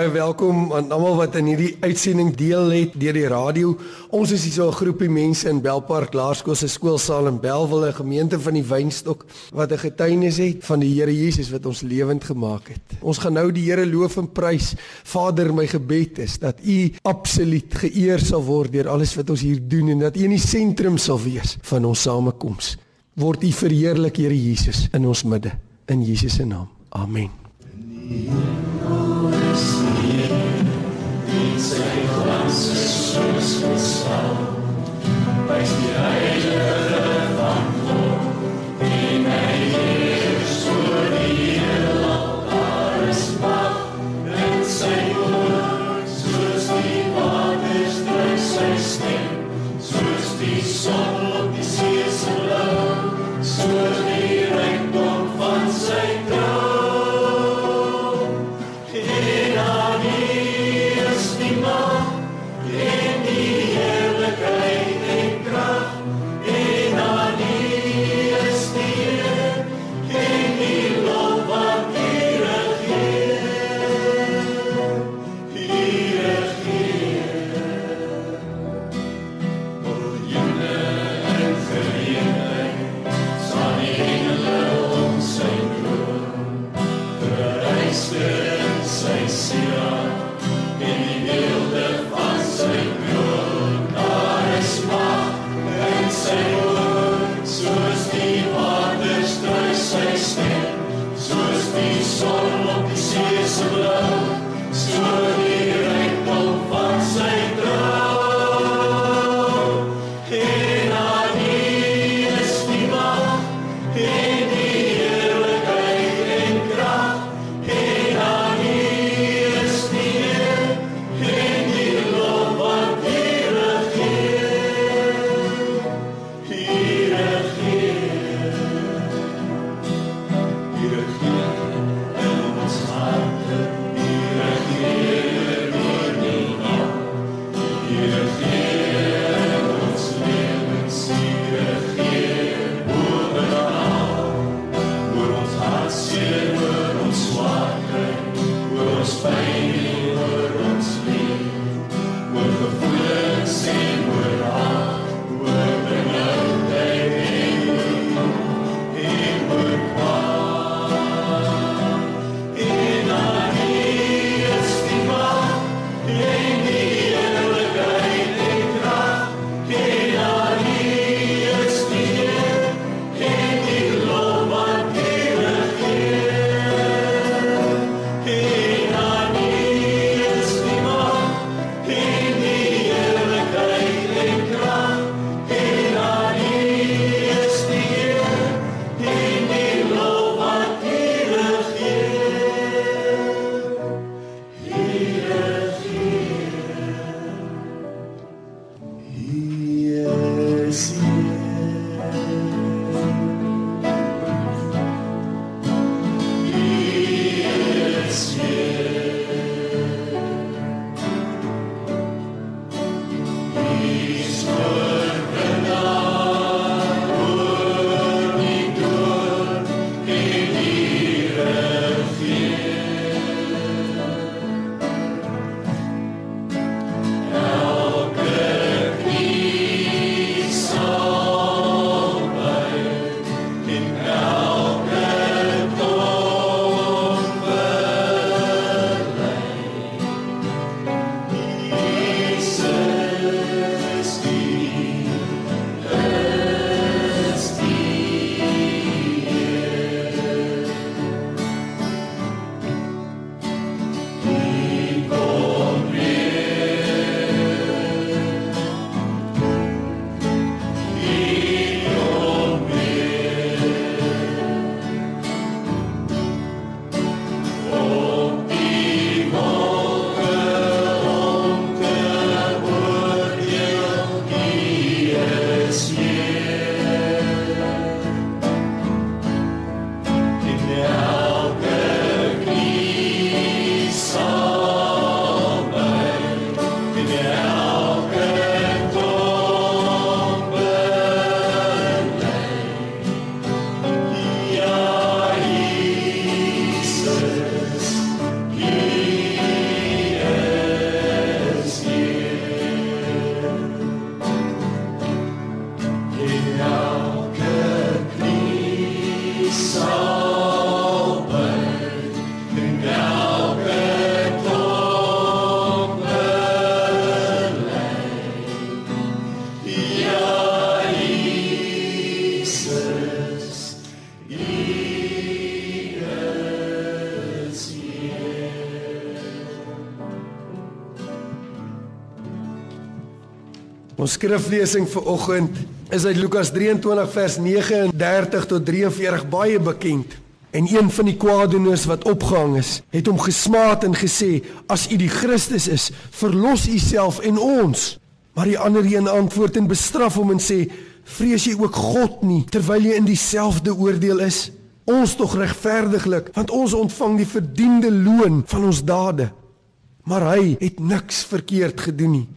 baie welkom aan almal wat in hierdie uitsending deel het deur die radio. Ons is hier so 'n groepie mense in Belpark Laerskool se skoolsaal in Belwel, 'n gemeente van die Wynstok wat 'n getuienis het van die Here Jesus wat ons lewend gemaak het. Ons gaan nou die Here loof en prys. Vader, my gebed is dat U absoluut geëer sal word deur alles wat ons hier doen en dat U in die sentrum sal wees van ons samekoms. Word U verheerlik, Here Jesus, in ons midde. In Jesus se naam. Amen. Elke knie sal Ons skriflesing vir oggend is uit Lukas 23 vers 39 tot 43 baie bekend. En een van die kwaadoeners wat opgehang is, het hom gesmaat en gesê: "As u die Christus is, verlos u self en ons." Maar die ander een antwoord en bestraf hom en sê: "Vrees jy ook God nie terwyl jy in dieselfde oordeel is? Ons tog regverdiglik, want ons ontvang die verdiende loon van ons dade." Maar hy het niks verkeerd gedoen nie.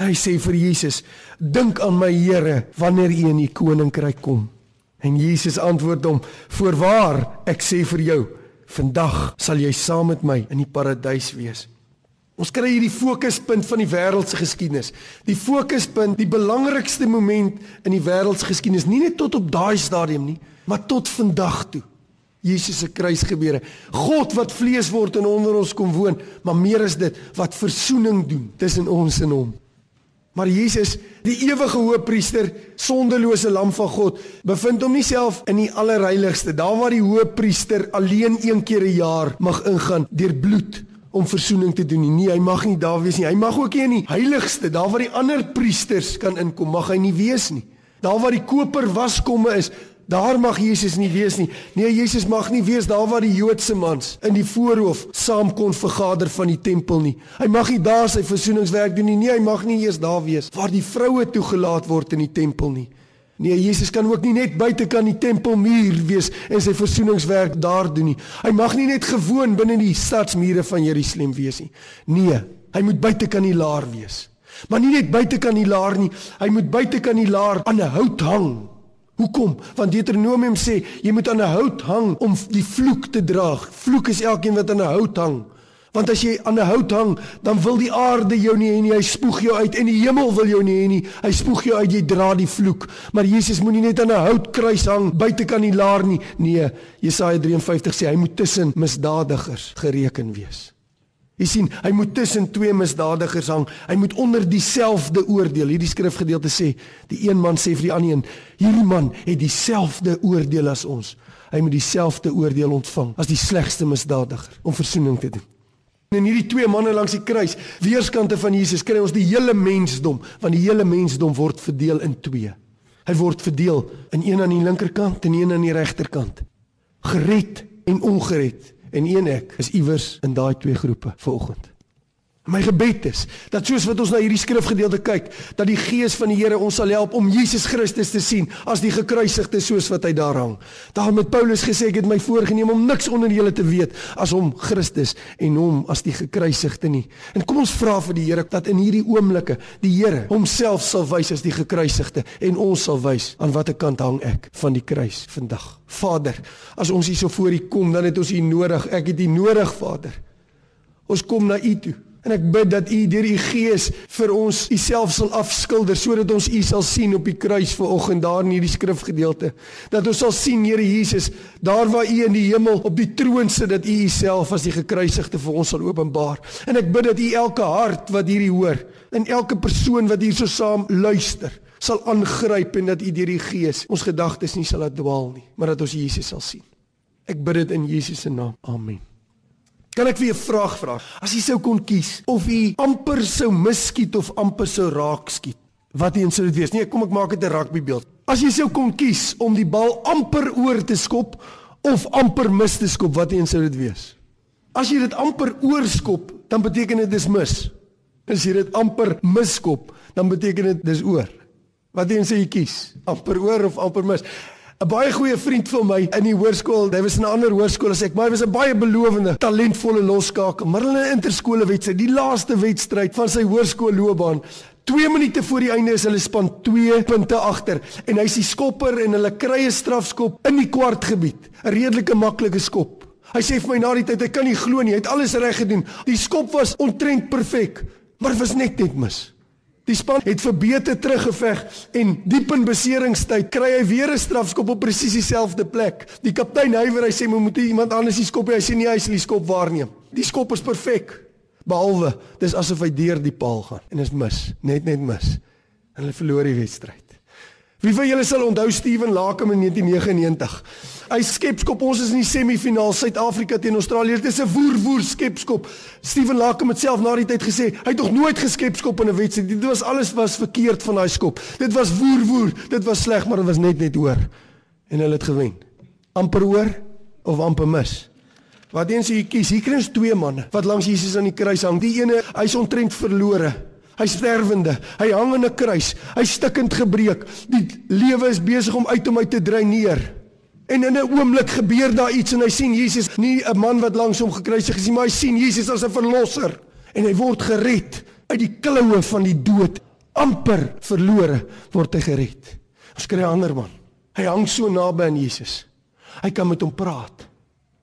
Hy sê vir Jesus: "Dink aan my Here wanneer U in U koninkryk kom." En Jesus antwoord hom: "Voorwaar, ek sê vir jou, vandag sal jy saam met my in die paradys wees." Ons kry hier die fokuspunt van die wêreld se geskiedenis. Die fokuspunt, die belangrikste moment in die wêreld se geskiedenis, nie net tot op daai stadium nie, maar tot vandag toe. Jesus se kruisgebeure. God wat vlees word en onder ons kom woon, maar meer is dit wat verzoening doen tussen ons en hom. Maar Jesus, die ewige hoëpriester, sondelose lam van God, bevind hom nie self in die allerheiligste, daar waar die hoëpriester alleen een keer 'n jaar mag ingaan deur bloed om verzoening te doen nie. Nee, hy mag nie daar wees nie. Hy mag ook nie in die heiligste, daar waar die ander priesters kan inkom, mag hy nie wees nie. Daar waar die koper waskomme is, Daar mag Jesus nie wees nie. Nee, Jesus mag nie wees daar waar die Joodse mans in die voorhoof saam kon vergader van die tempel nie. Hy mag nie daar sy versoeningswerk doen nie. Nee, hy mag nie eers daar wees waar die vroue toegelaat word in die tempel nie. Nee, Jesus kan ook nie net buite kan die tempelmuur wees en sy versoeningswerk daar doen nie. Hy mag nie net gewoon binne die stadsmure van Jerusalem wees nie. Nee, hy moet buite kan die laar wees. Maar nie net buite kan die laar nie. Hy moet buite kan die laar aan 'n hout hang Hoekom? Want Deuteronomium sê jy moet aan 'n hout hang om die vloek te dra. Vloek is elkeen wat aan 'n hout hang. Want as jy aan 'n hout hang, dan wil die aarde jou nie hê nie, hy spoeg jou uit en die hemel wil jou nie hê nie. Hy spoeg jou uit, jy dra die vloek. Maar Jesus moenie net aan 'n houtkruis hang buite kan die laar nie. Nee, Jesaja 53 sê hy moet tussen misdadigers gereken wees. Jy sien, hy moet tussen twee misdadigers hang. Hy moet onder dieselfde oordeel. Hierdie skrifgedeelte sê, die een man sê vir die ander een, hierdie man het dieselfde oordeel as ons. Hy moet dieselfde oordeel ontvang as die slegste misdadiger om verzoening te doen. En hierdie twee manne langs die kruis, weerskante van Jesus, kry ons die hele mensdom, want die hele mensdom word verdeel in twee. Hy word verdeel in een aan die linkerkant en een aan die regterkant. Gered en ongered en een ek is iewers in daai twee groepe vanoggend. My gebed is dat soos wat ons na hierdie skrifgedeelte kyk, dat die Gees van die Here ons sal help om Jesus Christus te sien as die gekruisigde soos wat hy daar hang. Daarom het Paulus gesê ek het my voorgenem om niks onder julle te weet as om Christus en hom as die gekruisigde nie. En kom ons vra vir die Here dat in hierdie oomblikke die Here homself sal wys as die gekruisigde en ons sal wys aan watter kant hang ek van die kruis vandag. Vader, as ons hier so voor U kom, dan het ons U nodig. Ek het U nodig, Vader. Ons kom na U toe. En ek bid dat U deur U Gees vir ons U self sal afskilder sodat ons U sal sien op die kruis vanoggend daar in hierdie skrifgedeelte. Dat ons sal sien Here Jesus, daar waar U in die hemel op die troon sit dat U U self as die gekruisigde vir ons sal openbaar. En ek bid dat U elke hart wat hierdie hoor en elke persoon wat hier so saam luister, sal aangryp en dat U deur die Gees ons gedagtes nie sal laat dwaal nie, maar dat ons Jesus sal sien. Ek bid dit in Jesus se naam. Amen. Kan ek vir 'n vraag vra? As jy sou kon kies of jy amper sou miskiet of amper sou raak skiet, wat een sou dit wees? Nee, kom ek maak dit 'n rugbybeeld. As jy sou kon kies om die bal amper oor te skop of amper mis te skop, wat een sou dit wees? As jy dit amper oorskop, dan beteken dit dis mis. As jy dit amper miskop, dan beteken dit dis oor. Wat een sou jy kies? Amper oor of amper mis? 'n baie goeie vriend van my in die hoërskool, hy was in 'n ander hoërskool as ek, maar hy was 'n baie belowende, talentvolle losskakel. Maar hulle interskole wedstryd, die laaste wedstryd van sy hoërskoolloopbaan, 2 minute voor die einde is hulle span 2 punte agter en hy's die skopper en hulle kry 'n strafskop in die kwartgebied, 'n redelike maklike skop. Hy sê vir my na die tyd, hy kan nie glo nie, hy het alles reg gedoen. Die skop was ontrent perfek, maar dit was net net mis. Die span het verbeter teruggeveg en diep in beseringstyd kry hy weer 'n strafskop op presies dieselfde plek. Die kaptein huiwer, hy sê moet moet iemand anders die skop hê. Hy sê nie hy sal die skop waarneem. Die skop is perfek. Behalwe dis asof hy deur die paal gaan en is mis, net net mis. En hulle verloor die wedstryd. Wie van julle sal onthou Steven Lakem in 1999? Hy skepskop ons is in die semifinaal Suid-Afrika teen Australië. Dit is 'n woer woer skepskop. Steven Lakem het self na die tyd gesê hy het nog nooit geskepskop in 'n wedstryd. Dit was alles was verkeerd van daai skop. Dit was woer woer. Dit was sleg, maar dit was net net hoor. En hulle het gewen. Amper hoor of amper mis. Wat eens jy kies, hier kry ons twee manne wat langs Jesus aan die kruis hang. Die ene, hy's ontrent verlore. Hy's sterwende. Hy hang aan 'n kruis. Hy's stikkend gebreek. Die lewe is besig om uit hom uit te dreineer. En in 'n oomblik gebeur daar iets en hy sien Jesus, nie 'n man wat langs hom gekruisig is nie, maar hy sien Jesus as 'n verlosser en hy word gered uit die kloue van die dood. amper verlore word hy gered. Ons kry 'n ander man. Hy hang so naby aan Jesus. Hy kan met hom praat.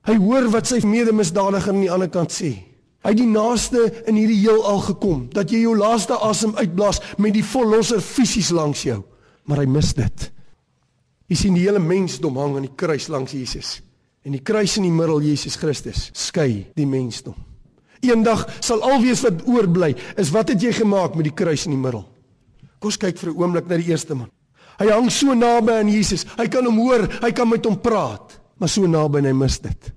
Hy hoor wat sy medemisdadiger aan die ander kant sê. Hy het die naaste in hierdie heelal gekom dat jy jou laaste asem uitblaas met die verlosser fisies langs jou, maar hy mis dit. Jy sien die hele mensdom hang aan die kruis langs Jesus en die kruis in die middel Jesus Christus skei die mensdom. Eendag sal alwees wat oorbly is wat het jy gemaak met die kruis in die middel? Kom ons kyk vir 'n oomblik na die eerste man. Hy hang so naby aan Jesus. Hy kan hom hoor, hy kan met hom praat, maar so naby en hy mis dit.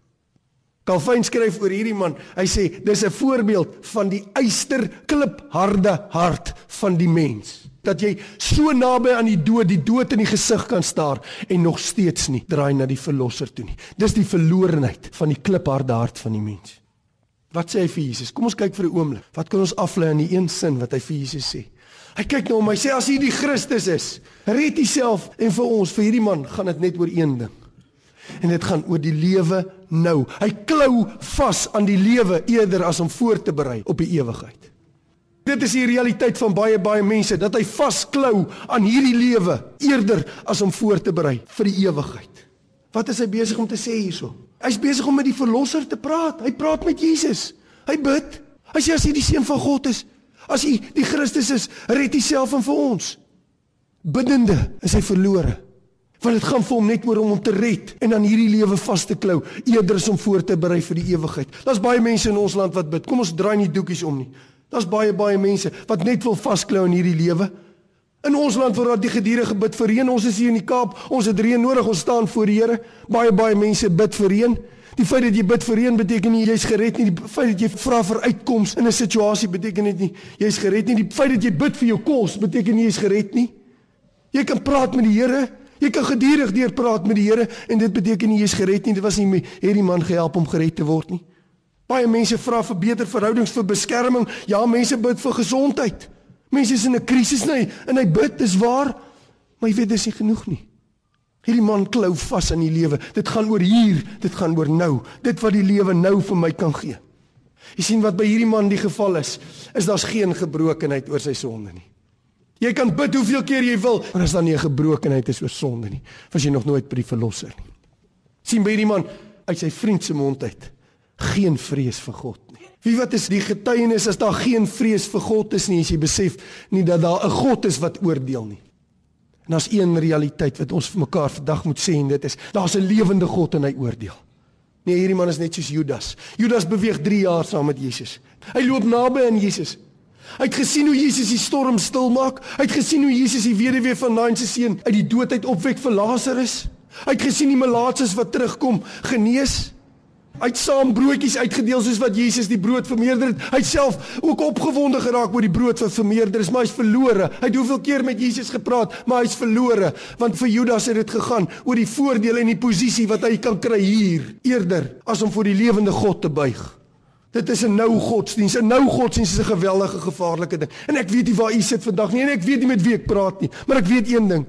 Calvin skryf oor hierdie man. Hy sê dis 'n voorbeeld van die eyster klipharde hart van die mens. Dat jy so naby aan die dood, die dood in die gesig kan staar en nog steeds nie draai na die verlosser toe nie. Dis die verlorenheid van die klipharde hart van die mens. Wat sê hy vir Jesus? Kom ons kyk vir 'n oomblik. Wat kan ons aflei aan die een sin wat hy vir Jesus sê? Hy kyk na hom, hy sê as hy die Christus is, red homself en vir ons, vir hierdie man, gaan dit net oor een ding en dit gaan oor die lewe nou. Hy klou vas aan die lewe eerder as om voor te berei op die ewigheid. Dit is die realiteit van baie baie mense dat hy vasklou aan hierdie lewe eerder as om voor te berei vir die ewigheid. Wat is hy besig om te sê hierso? Hy's besig om met die verlosser te praat. Hy praat met Jesus. Hy bid. Hy sê as hy die seun van God is, as hy die Christus is, red hy self en vir ons. Biddende is hy verlore. Want dit gaan vir hom net oor om hom te red en aan hierdie lewe vas te klou eerder as om voor te berei vir die ewigheid. Daar's baie mense in ons land wat bid. Kom ons draai nie doekies om nie. Daar's baie baie mense wat net wil vasklou aan hierdie lewe. In ons land word daar die gedurende gebid vir reën. Ons is hier in die Kaap. Ons het reën nodig. Ons staan voor die Here. Baie baie mense bid vir reën. Die feit dat jy bid vir reën beteken nie jy's gered nie. Die feit dat jy vra vir uitkoms in 'n situasie beteken dit nie jy's gered nie. Die feit dat jy bid vir jou kos beteken nie jy's gered nie. Jy kan praat met die Here. Jy kan gedurig deur praat met die Here en dit beteken nie jy's gered nie. Dit was nie hierdie man gehelp om gered te word nie. Baie mense vra vir beter verhoudings, vir beskerming. Ja, mense bid vir gesondheid. Mense is in 'n krisis nie en hy bid, dis waar. Maar jy weet dis nie genoeg nie. Hierdie man klou vas aan die lewe. Dit gaan oor hier, dit gaan oor nou. Dit wat die lewe nou vir my kan gee. Jy sien wat by hierdie man die geval is, is daar's geen gebrokenheid oor sy sonde nie. Jy kan bid hoeveel keer jy wil, maar as dan nie 'n gebrokenheid is oor sonde nie, was jy nog nooit by die verlosser nie. sien by hierdie man uit sy vriend se mond uit geen vrees vir God nie. Wie wat is die getuienis as daar geen vrees vir God is nie, as jy besef nie dat daar 'n God is wat oordeel nie. En daar's een realiteit wat ons vir mekaar vandag moet sê en dit is daar's 'n lewende God en hy oordeel. Nee, hierdie man is net soos Judas. Judas beweeg 3 jaar saam met Jesus. Hy loop naby aan Jesus. Hy het gesien hoe Jesus die storm stilmaak. Hy het gesien hoe Jesus die weduwee van Nain se seun uit die dood uit opwek vir Lazarus. Hy het gesien die malaatses wat terugkom genees. Hy het saam broodjies uitgedeel soos wat Jesus die brood vermeerder het. Hy self ook opgewonde geraak oor die brood wat vermeerder is, maar hy's verlore. Hy het hoeveel keer met Jesus gepraat, maar hy's verlore want vir Judas het dit gegaan oor die voordele en die posisie wat hy kan kry hier eerder as om voor die lewende God te buig. Dit is 'n nou godsdiens. 'n Nou godsdiens is 'n geweldige gevaarlike ding. En ek weet nie waar u sit vandag nie en ek weet nie met wie ek praat nie, maar ek weet een ding.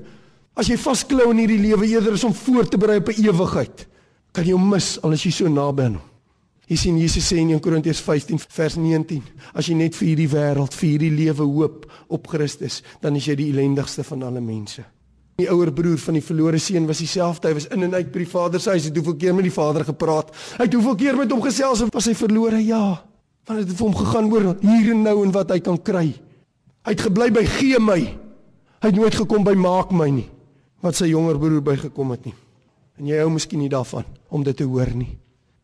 As jy vasklou in hierdie lewe eerder as om voor te berei op 'n ewigheid, kan jy hom mis al is jy so naby aan hom. Jy sien Jesus sê in 1 Korintiërs 15 vers 19, as jy net vir hierdie wêreld, vir hierdie lewe hoop op Christus, dan is jy die ellendigste van alle mense. Die ouer broer van die verlore seun was dieselfde. Hy was in en uit by die vader se huis. Hy het hoeveel keer met die vader gepraat. Hy het hoeveel keer met hom gesels en was hy verlore? Ja. Want dit het vir hom gegaan oor hier en nou en wat hy kan kry. Hy het gebly by gee my. Hy het nooit gekom by maak my nie. Wat sy jonger broer by gekom het nie. En jy hou miskien nie daarvan om dit te hoor nie.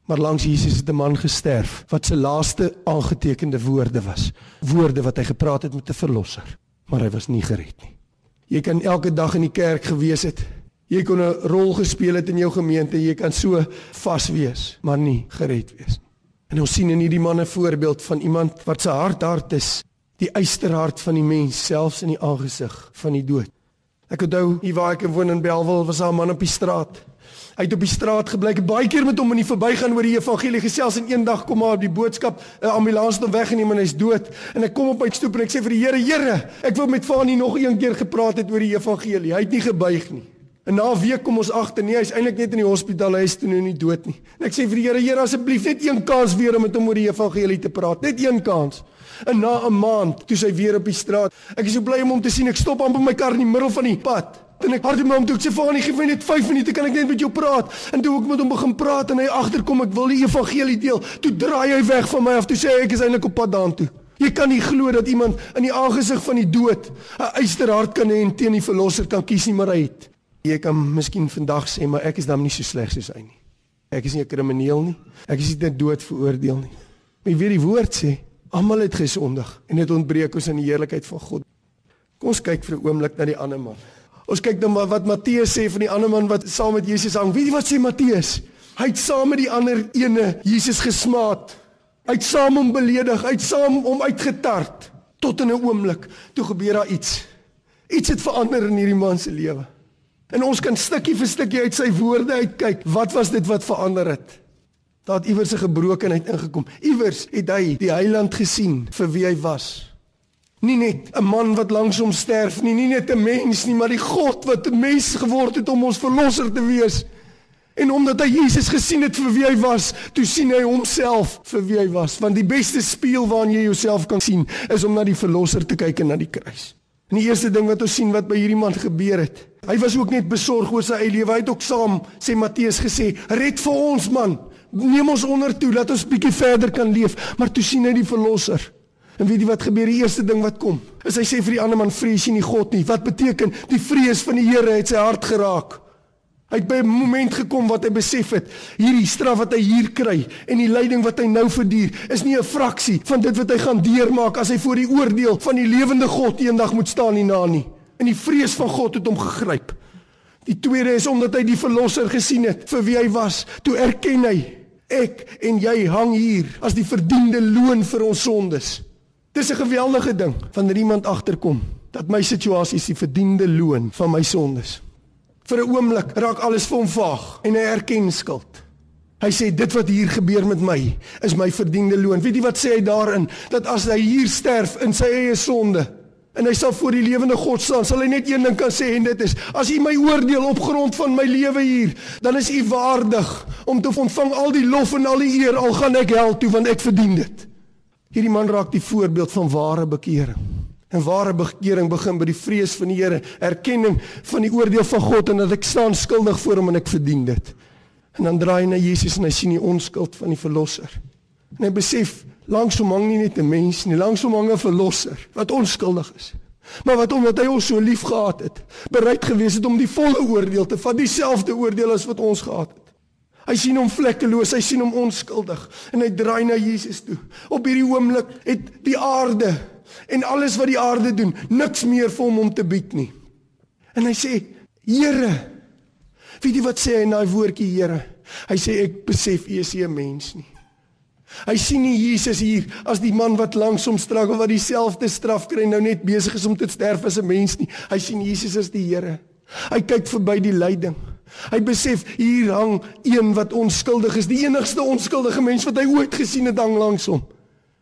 Maar langs Jesus het 'n man gesterf wat se laaste aangetekende woorde was. Woorde wat hy gepraat het met 'n verlosser, maar hy was nie gered nie. Jy kan elke dag in die kerk gewees het. Jy kon 'n rol gespeel het in jou gemeente, jy kan so vas wees, maar nie gered wees nie. En ons sien in hierdie man 'n voorbeeld van iemand wat sy hart hart is, die eysterhart van die mens selfs in die aangesig van die dood. Ek onthou hier waar ek woon in Belwel was daar 'n man op die straat. Hy het op die straat gebly, ek baie keer met hom in die verbygaan oor die evangelie gesels en eendag kom maar op die boodskap 'n ambulans het hom weggeneem en hy's dood. En ek kom op my stoep en ek sê vir die Here, Here, ek wil met Fanie nog een keer gepraat het oor die evangelie. Hy het nie gebuig nie. En na 'n week kom ons agter, nee, hy's eintlik net in die hospitaal, hy is toe nou nie dood nie. En ek sê vir die Here, Here, asseblief net een kans weer om met hom oor die evangelie te praat. Net een kans. En na 'n maand, toe sy weer op die straat, ek is so bly om hom te sien. Ek stop amper my kar in die middel van die pad. En ek hardloop hom toe ek sê vir hom, "Gee my net 5 minute, kan ek net met jou praat?" En toe ek met hom begin praat en hy agterkom, ek wil die evangelie deel. Toe draai hy weg van my af toe sê hy ek is eintlik op pad daartoe. Jy kan nie glo dat iemand in die aangesig van die dood 'n eysterhart kan hê en teen die verlosser kan kies nie, maar hy het. Jy kan miskien vandag sê, "Maar ek is dan nie so sleg soos hy nie. Ek is nie 'n krimineel nie. Ek is nie net dood veroordeel nie." Maar jy weet die woord sê, almal het gesondig en dit ontbreek ons aan die heerlikheid van God. Kom ons kyk vir 'n oomblik na die ander man. Ons kyk dan wat Matteus sê van die ander man wat saam met Jesus hang. Weet jy wat sê Matteus? Hy het saam met die ander ene Jesus gesmaat. Hy het saam hom beledig, hy het saam hom uitgetart tot in 'n oomblik toe gebeur daar iets. Iets het verander in hierdie man se lewe. En ons kan stukkie vir stukkie uit sy woorde uitkyk. Wat was dit wat verander het? Daar het iewers 'n gebrokenheid ingekom. Iewers het hy die heiland gesien vir wie hy was. Nie net 'n man wat langs hom sterf nie, nie net 'n mens nie, maar die God wat 'n mens geword het om ons verlosser te wees. En omdat hy Jesus gesien het vir wie hy was, toe sien hy homself vir wie hy was, want die beste spieël waarin jy jouself kan sien, is om na die verlosser te kyk en na die kruis. En die eerste ding wat ons sien wat by hierdie man gebeur het, hy was ook net besorg oor sy eie lewe. Hy het ook saam, sê Matteus gesê, red vir ons man. Neem ons onder toe, laat ons bietjie verder kan leef. Maar toe sien hy die verlosser. En weet jy wat gebeur die eerste ding wat kom? Is hy sê vir die ander man vrees jy nie God nie. Wat beteken die vrees van die Here het sy hart geraak? Hy het by 'n moment gekom wat hy besef het, hierdie straf wat hy hier kry en die lyding wat hy nou verduur, is nie 'n fraksie van dit wat hy gaan deurmaak as hy voor die oordeel van die lewende God eendag moet staan hierna nie. En die vrees van God het hom gegryp. Die tweede is omdat hy die verlosser gesien het vir wie hy was, toe erken hy ek en jy hang hier as die verdiende loon vir ons sondes. Dis 'n geweldige ding wanneer iemand agterkom dat my situasie is die verdiende loon van my sondes. Vir 'n oomblik raak alles vir hom vaag en hy erken skuld. Hy sê dit wat hier gebeur met my is my verdiende loon. Weet jy wat sê hy daarin? Dat as hy hier sterf in sy eie sonde en hy sal voor die lewende God staan, sal hy net een ding kan sê en dit is: As U my oordeel op grond van my lewe hier, dan is U waardig om te ontvang al die lof en al die eer al gaan ek hel toe want ek verdien dit. Hierdie man raak die voorbeeld van ware bekering. En ware bekering begin by die vrees van die Here, erkenning van die oordeel van God en dat ek staan skuldig voor hom en ek verdien dit. En dan draai hy na Jesus en hy sien die onskuld van die verlosser. En hy besef langs hom hang nie net 'n mens nie, langs hom hang 'n verlosser wat onskuldig is. Maar wat omdat hy ons so lief gehad het, bereid gewees het om die volle oordeel te vat, dieselfde oordeel as wat ons gehad het. Hy sien hom vlekkeloos, hy sien hom onskuldig en hy draai na Jesus toe. Op hierdie oomblik het die aarde en alles wat die aarde doen, niks meer vir hom om te bied nie. En hy sê: "Here, weet jy wat sê hy in daai woordjie Here? Hy sê ek besef u is nie 'n mens nie. Hy sien nie Jesus hier as die man wat langs hom struggle wat dieselfde straf kry nou net besig is om te sterf as 'n mens nie. Hy sien Jesus as die Here. Hy kyk verby die lyding. Hy besef hier hang een wat onskuldig is, die enigste onskuldige mens wat hy ooit gesien het hang langs hom.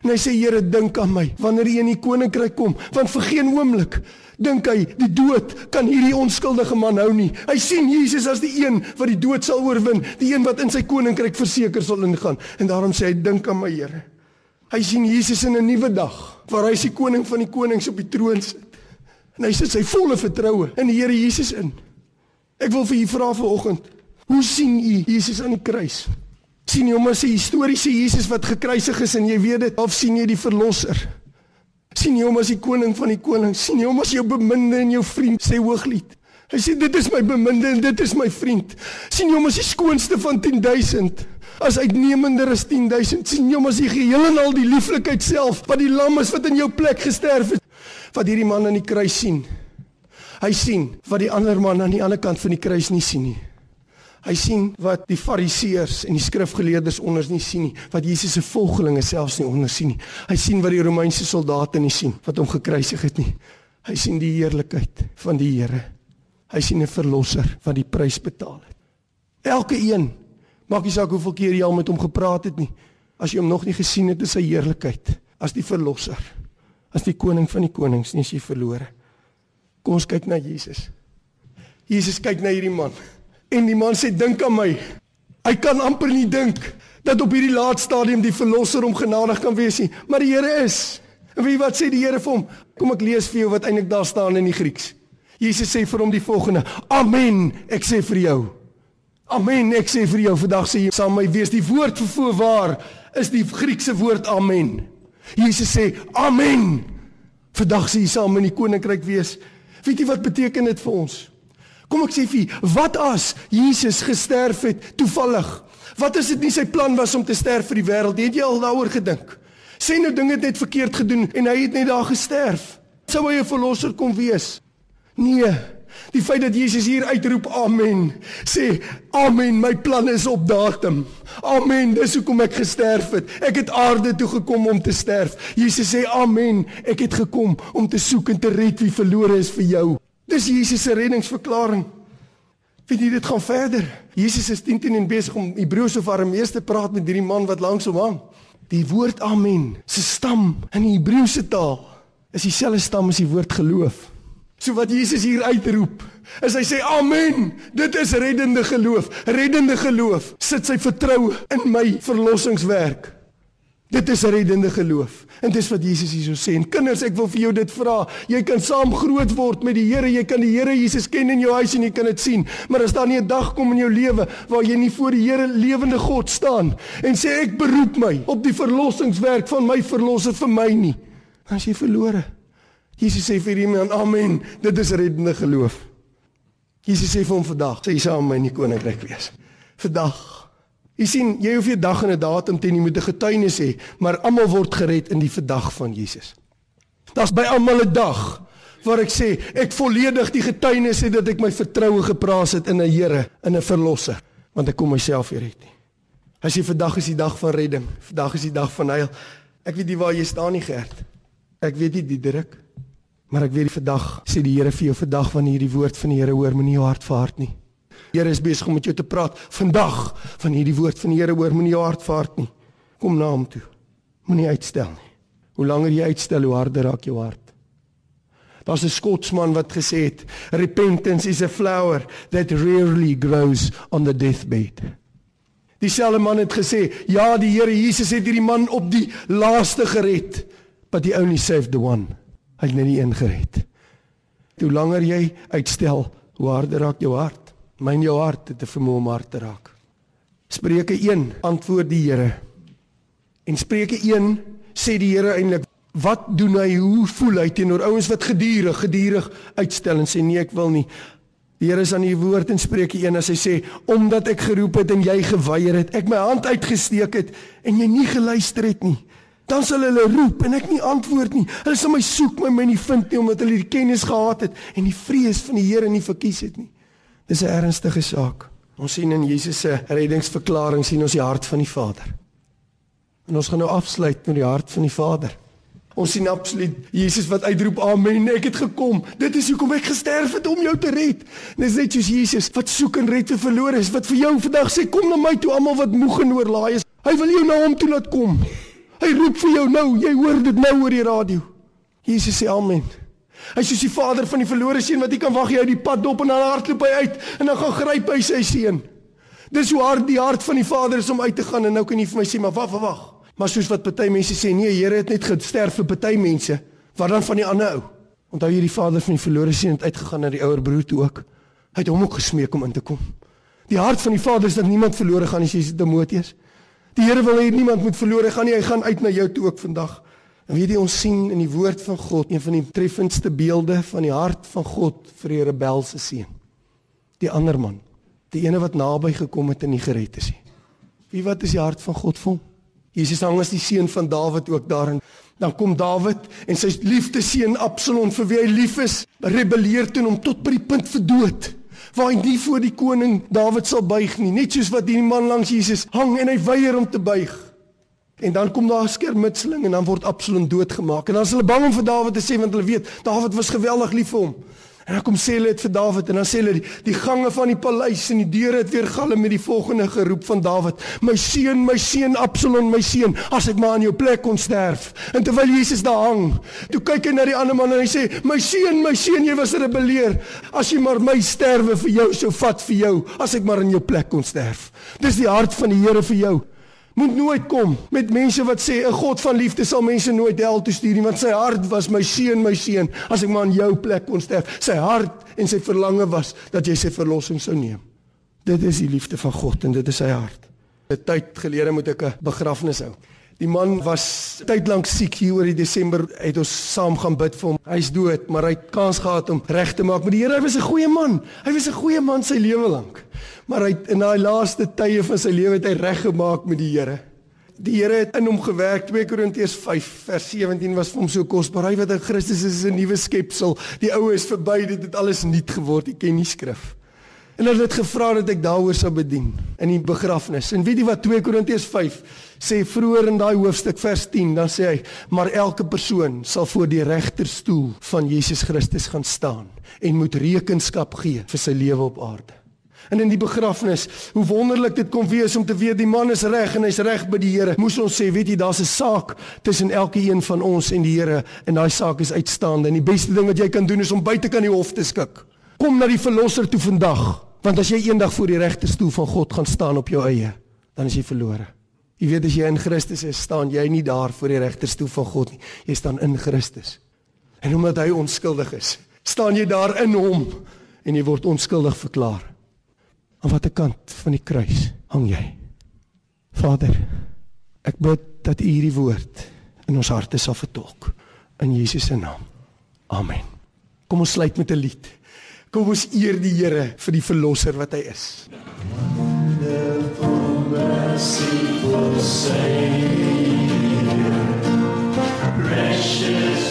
En hy sê Here, dink aan my wanneer jy in die koninkryk kom, want vir geen oomblik dink hy die dood kan hierdie onskuldige man hou nie. Hy sien Jesus as die een wat die dood sal oorwin, die een wat in sy koninkryk verseker sal ingaan. En daarom sê hy dink aan my Here. Hy sien Jesus in 'n nuwe dag waar hy is die koning van die konings op die troon sit. En hy sit sy volle vertroue in die Here Jesus in. Ek wil vir u vra vanoggend, hoe sien u Jesus aan die kruis? Sien jy hom as 'n historiese Jesus wat gekruisig is en jy weet dit of sien jy die verlosser? sien jy hom as die koning van die konings? sien jy hom as jou beminde en jou vriend? sê Hooglied. Hy sê dit is my beminde en dit is my vriend. sien jy hom as die skoonste van 10000? As uitnemender as 10000. sien jy hom as die geheel en al die lieflikheid self wat die lam is wat in jou plek gesterf het? Wat hierdie man aan die kruis sien. Hy sien wat die ander man aan die ander kant van die kruis nie sien nie. Hy sien wat die fariseërs en die skrifgeleerdes onder nie sien nie, wat Jesus se volgelinge selfs nie onder sien nie. Hy sien wat die Romeinse soldate nie sien wat hom gekruisig het nie. Hy sien die heerlikheid van die Here. Hy sien 'n verlosser wat die prys betaal het. Elke een, maak nie saak hoeveel keer jy al met hom gepraat het nie, as jy hom nog nie gesien het in sy heerlikheid, as die verlosser, as die koning van die konings, nie as jy verlore. Kom ons kyk na Jesus. Jesus kyk na hierdie man. En die man sê dink aan my. Hy kan amper nie dink dat op hierdie laat stadium die verlosser hom genadig kan wees nie, maar die Here is. En wie wat sê die Here vir hom? Kom ek lees vir jou wat eintlik daar staan in die Grieks. Jesus sê vir hom die volgende: Amen, ek sê vir jou. Amen, ek sê vir jou vandag sê jy saam my wees die woord vir voorwaar is die Griekse woord amen. Jesus sê amen. Vandag sê jy saam in die koninkryk wees. Weet jy wat beteken dit vir ons? Kom ek sê vir wat as Jesus gesterf het toevallig? Wat as dit nie sy plan was om te sterf vir die wêreld? Het jy al daaroor gedink? Sê nou dinge het net verkeerd gedoen en hy het net daar gesterf. Sou hy 'n verlosser kon wees? Nee. Die feit dat Jesus hier uitroep amen, sê amen, my plan is op datum. Amen, dis hoekom ek gesterf het. Ek het aarde toe gekom om te sterf. Jesus sê amen, ek het gekom om te soek en te red wie verlore is vir jou. Dis Jesus se reddingsverklaring. Weet jy dit gaan verder? Jesus is teen teen besig om Hebreëse of Aramees te praat met hierdie man wat langs hom hang. Die woord amen se stam in die Hebreëse taal is dieselfde stam as die woord geloof. So wat Jesus hier uitroep, is hy sê amen. Dit is reddende geloof. Reddende geloof sit sy vertroue in my verlossingswerk. Dit is reddende geloof. En dis wat Jesus hierso sê. En kinders, ek wil vir jou dit vra. Jy kan saam groot word met die Here. Jy kan die Here Jesus ken in jou huis en jy kan dit sien. Maar as daar nie 'n dag kom in jou lewe waar jy nie voor die Here lewende God staan en sê ek beroep my op die verlossingswerk van my verlosser vir my nie, dan is jy verlore. Jesus sê vir iemand, "Amen. Dit is reddende geloof." Jesus sê vir hom vandag, sê jy saam met my in die koninkryk wees. Vandag Jy sien, jy hoef nie dag en 'n datum teen jy moet 'n getuienis hê, maar almal word gered in die vandag van Jesus. Daar's by almal 'n dag waar ek sê ek volledig die getuienis het dat ek my vertroue geplaas het in 'n Here, in 'n verlosser, want ek kom myself hier red nie. As jy vandag is die dag van redding, vandag is die dag van heil. Ek weet nie waar jy staan nie, Gert. Ek weet nie die druk, maar ek weet die vandag sê die Here vir jou vandag wanneer jy die woord van die Here hoor, moenie jou hart verhard nie. Here is besig om met jou te praat vandag van hierdie woord van die Here hoor moenie jou hart vaart nie. Kom na hom toe. Moenie uitstel nie. Hoe langer jy uitstel, hoe harder raak jou hart. Daar's 'n Skotsman wat gesê het, repentance is a flower that rarely grows on the deathbed. Dieselfde man het gesê, ja, die Here Jesus het hierdie man op die laaste gered, but he only saved the one. Hy het net die een gered. Hoe langer jy uitstel, hoe harder raak jou hart. Myn jou hart het te vermoë om hart te raak. Spreuke 1 antwoord die Here. En Spreuke 1 sê die Here eintlik wat doen hy hoe voel hy teenoor ouens wat gedurig gedurig uitstel en sê nee ek wil nie. Die Here is aan die woord in Spreuke 1 as hy sê omdat ek geroep het en jy geweier het, ek my hand uitgesteek het en jy nie geluister het nie. Dan sal hulle roep en ek nie antwoord nie. Hulle sal my soek maar my nie vind nie omdat hulle die kennis gehad het en die vrees van die Here nie verkies het nie. Dis 'n ernstige saak. Ons sien in Jesus se reddingsverklaring sien ons die hart van die Vader. En ons gaan nou afsluit met die hart van die Vader. Ons sien absoluut Jesus wat uitroep amen, ek het gekom. Dit is hoekom ek gesterf het om jou te red. Dis net soos Jesus wat soek en red vir verloores, wat vir jou vandag sê kom na my toe almal wat moeg en oorlaai is. Hy wil jou na hom toe laat kom. Hy roep vir jou nou, jy hoor dit nou oor die radio. Jesus sê amen. Hy soos die vader van die verlore seun wat nie kan wag jy uit die pad dop en dan hardloop hy uit en dan gaan gryp hy sy seun. Dis hoe hard die hart van die vader is om uit te gaan en nou kan jy vir my sê maar wag wag wag. Maar soos wat party mense sê nee Here het net gesterf vir party mense. Wat dan van die ander ou? Onthou jy die vader van die verlore seun het uitgegaan na die ouer broer toe ook. Hy het hom ook gesmeek om in te kom. Die hart van die vader is dat niemand verlore gaan as jy Timoteus. Die Here wil hê niemand moet verlore gaan nie. Hy gaan uit na jou toe ook vandag. En weet jy ons sien in die woord van God een van die treffendste beelde van die hart van God vir die rebelse seun. Die ander man, die ene wat naby gekom het en nie gered is nie. Wie wat is die hart van God vir hom? Jesus hang as die seun van Dawid ook daarin. Dan kom Dawid en sy liefdeseun Absalom vir wie hy lief is, rebelleer teen hom tot by die punt vir dood. Waar hy nie voor die koning Dawid sal buig nie, net soos wat hierdie man langs Jesus hang en hy weier om te buig. En dan kom daar 'n skermutseling en dan word Absalom doodgemaak. En dan is hulle bang om vir Dawid te sê want hulle weet Dawid was geweldig lief vir hom. En dan kom sê hulle dit vir Dawid en dan sê hulle die, die gange van die paleis en die deure het weer galm met die volgende geroep van Dawid: My seun, my seun Absalom, my seun, as ek maar aan jou plek kon sterf. En terwyl Jesus daar hang, toe kyk hy na die ander man en hy sê: My seun, my seun, jy was 'n rebelleer. As jy maar my sterwe vir jou sou vat vir jou, as ek maar in jou plek kon sterf. Dis die hart van die Here vir jou moet nooit kom met mense wat sê 'n God van liefde sal mense nooit hel toe stuur nie want sy hart was my seun my seun. As ek maar aan jou plek kon sterf. Sy hart en sy verlange was dat jy sy verlossing sou neem. Dit is die liefde van God en dit is sy hart. 'n tyd gelede moet ek 'n begrafnis hou die man was tyd lank siek hier oor die Desember het ons saam gaan bid vir hom hy's dood maar hy het kans gehad om reg te maak met die Here was 'n goeie man hy was 'n goeie man sy lewe lank Maar hy in daai laaste tye van sy lewe het hy reggemaak met die Here. Die Here het in hom gewerk. 2 Korintiërs 5 vers 17 was vir hom so kosbaar. Hy wat in Christus is, is 'n nuwe skepsel. Die ou is verby, dit het alles nuut geword. Ek ken nie skrif. En hulle het gevra dat ek daaroor sou bedien in die begrafnis. En weet jy wat 2 Korintiërs 5 sê vroeër in daai hoofstuk vers 10, dan sê hy: "Maar elke persoon sal voor die regterstoel van Jesus Christus gaan staan en moet rekenskap gee vir sy lewe op aarde." En in die begrafnis, hoe wonderlik dit kom wees om te weet die man is reg en hy's reg by die Here. Moes ons sê, weet jy, daar's 'n saak tussen elkeen van ons en die Here en daai saak is uitstaande. En die beste ding wat jy kan doen is om buite kan die hof te skik. Kom na die verlosser toe vandag, want as jy eendag voor die regterstoel van God gaan staan op jou eie, dan is jy verlore. Jy weet as jy in Christus is, staan jy nie daar voor die regterstoel van God nie. Jy staan in Christus. En omdat hy onskuldig is, staan jy daar in hom en jy word onskuldig verklaar. Aan watter kant van die kruis hang jy? Vader, ek bid dat U hierdie woord in ons harte sal vertolk in Jesus se naam. Amen. Kom ons sluit met 'n lied. Kom ons eer die Here vir die verlosser wat hy is. Wonderful merciful Savior Precious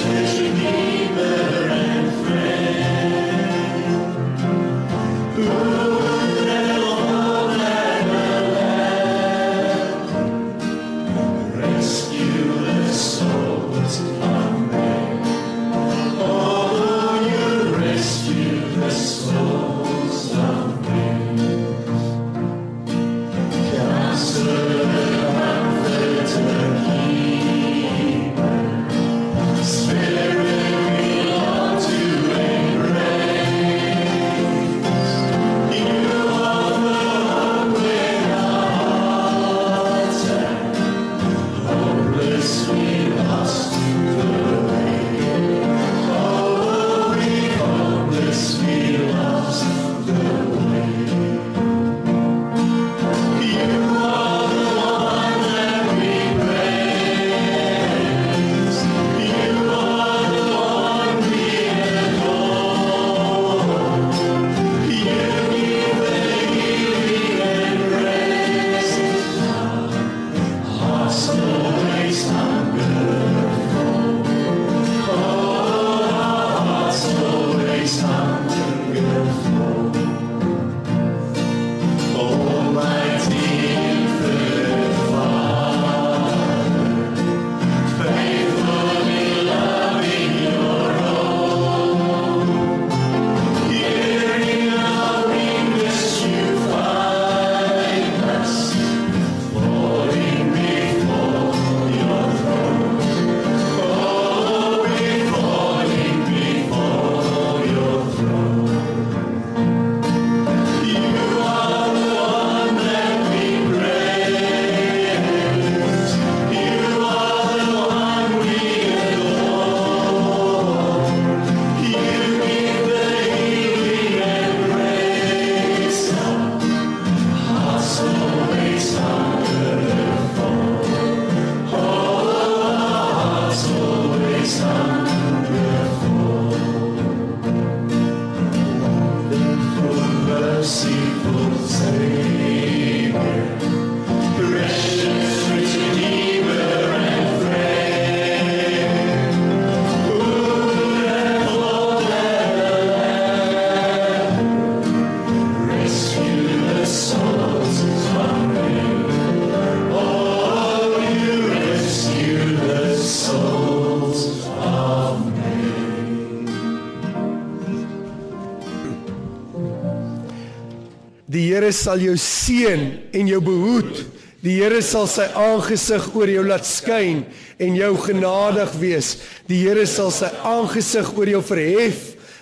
Here sal jou seën en jou behoed. Die Here sal sy aangesig oor jou laat skyn en jou genadig wees. Die Here sal sy aangesig oor jou verhef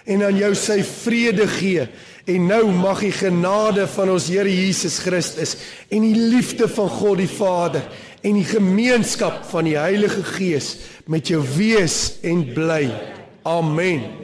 en aan jou sy vrede gee. En nou mag die genade van ons Here Jesus Christus en die liefde van God die Vader en die gemeenskap van die Heilige Gees met jou wees en bly. Amen.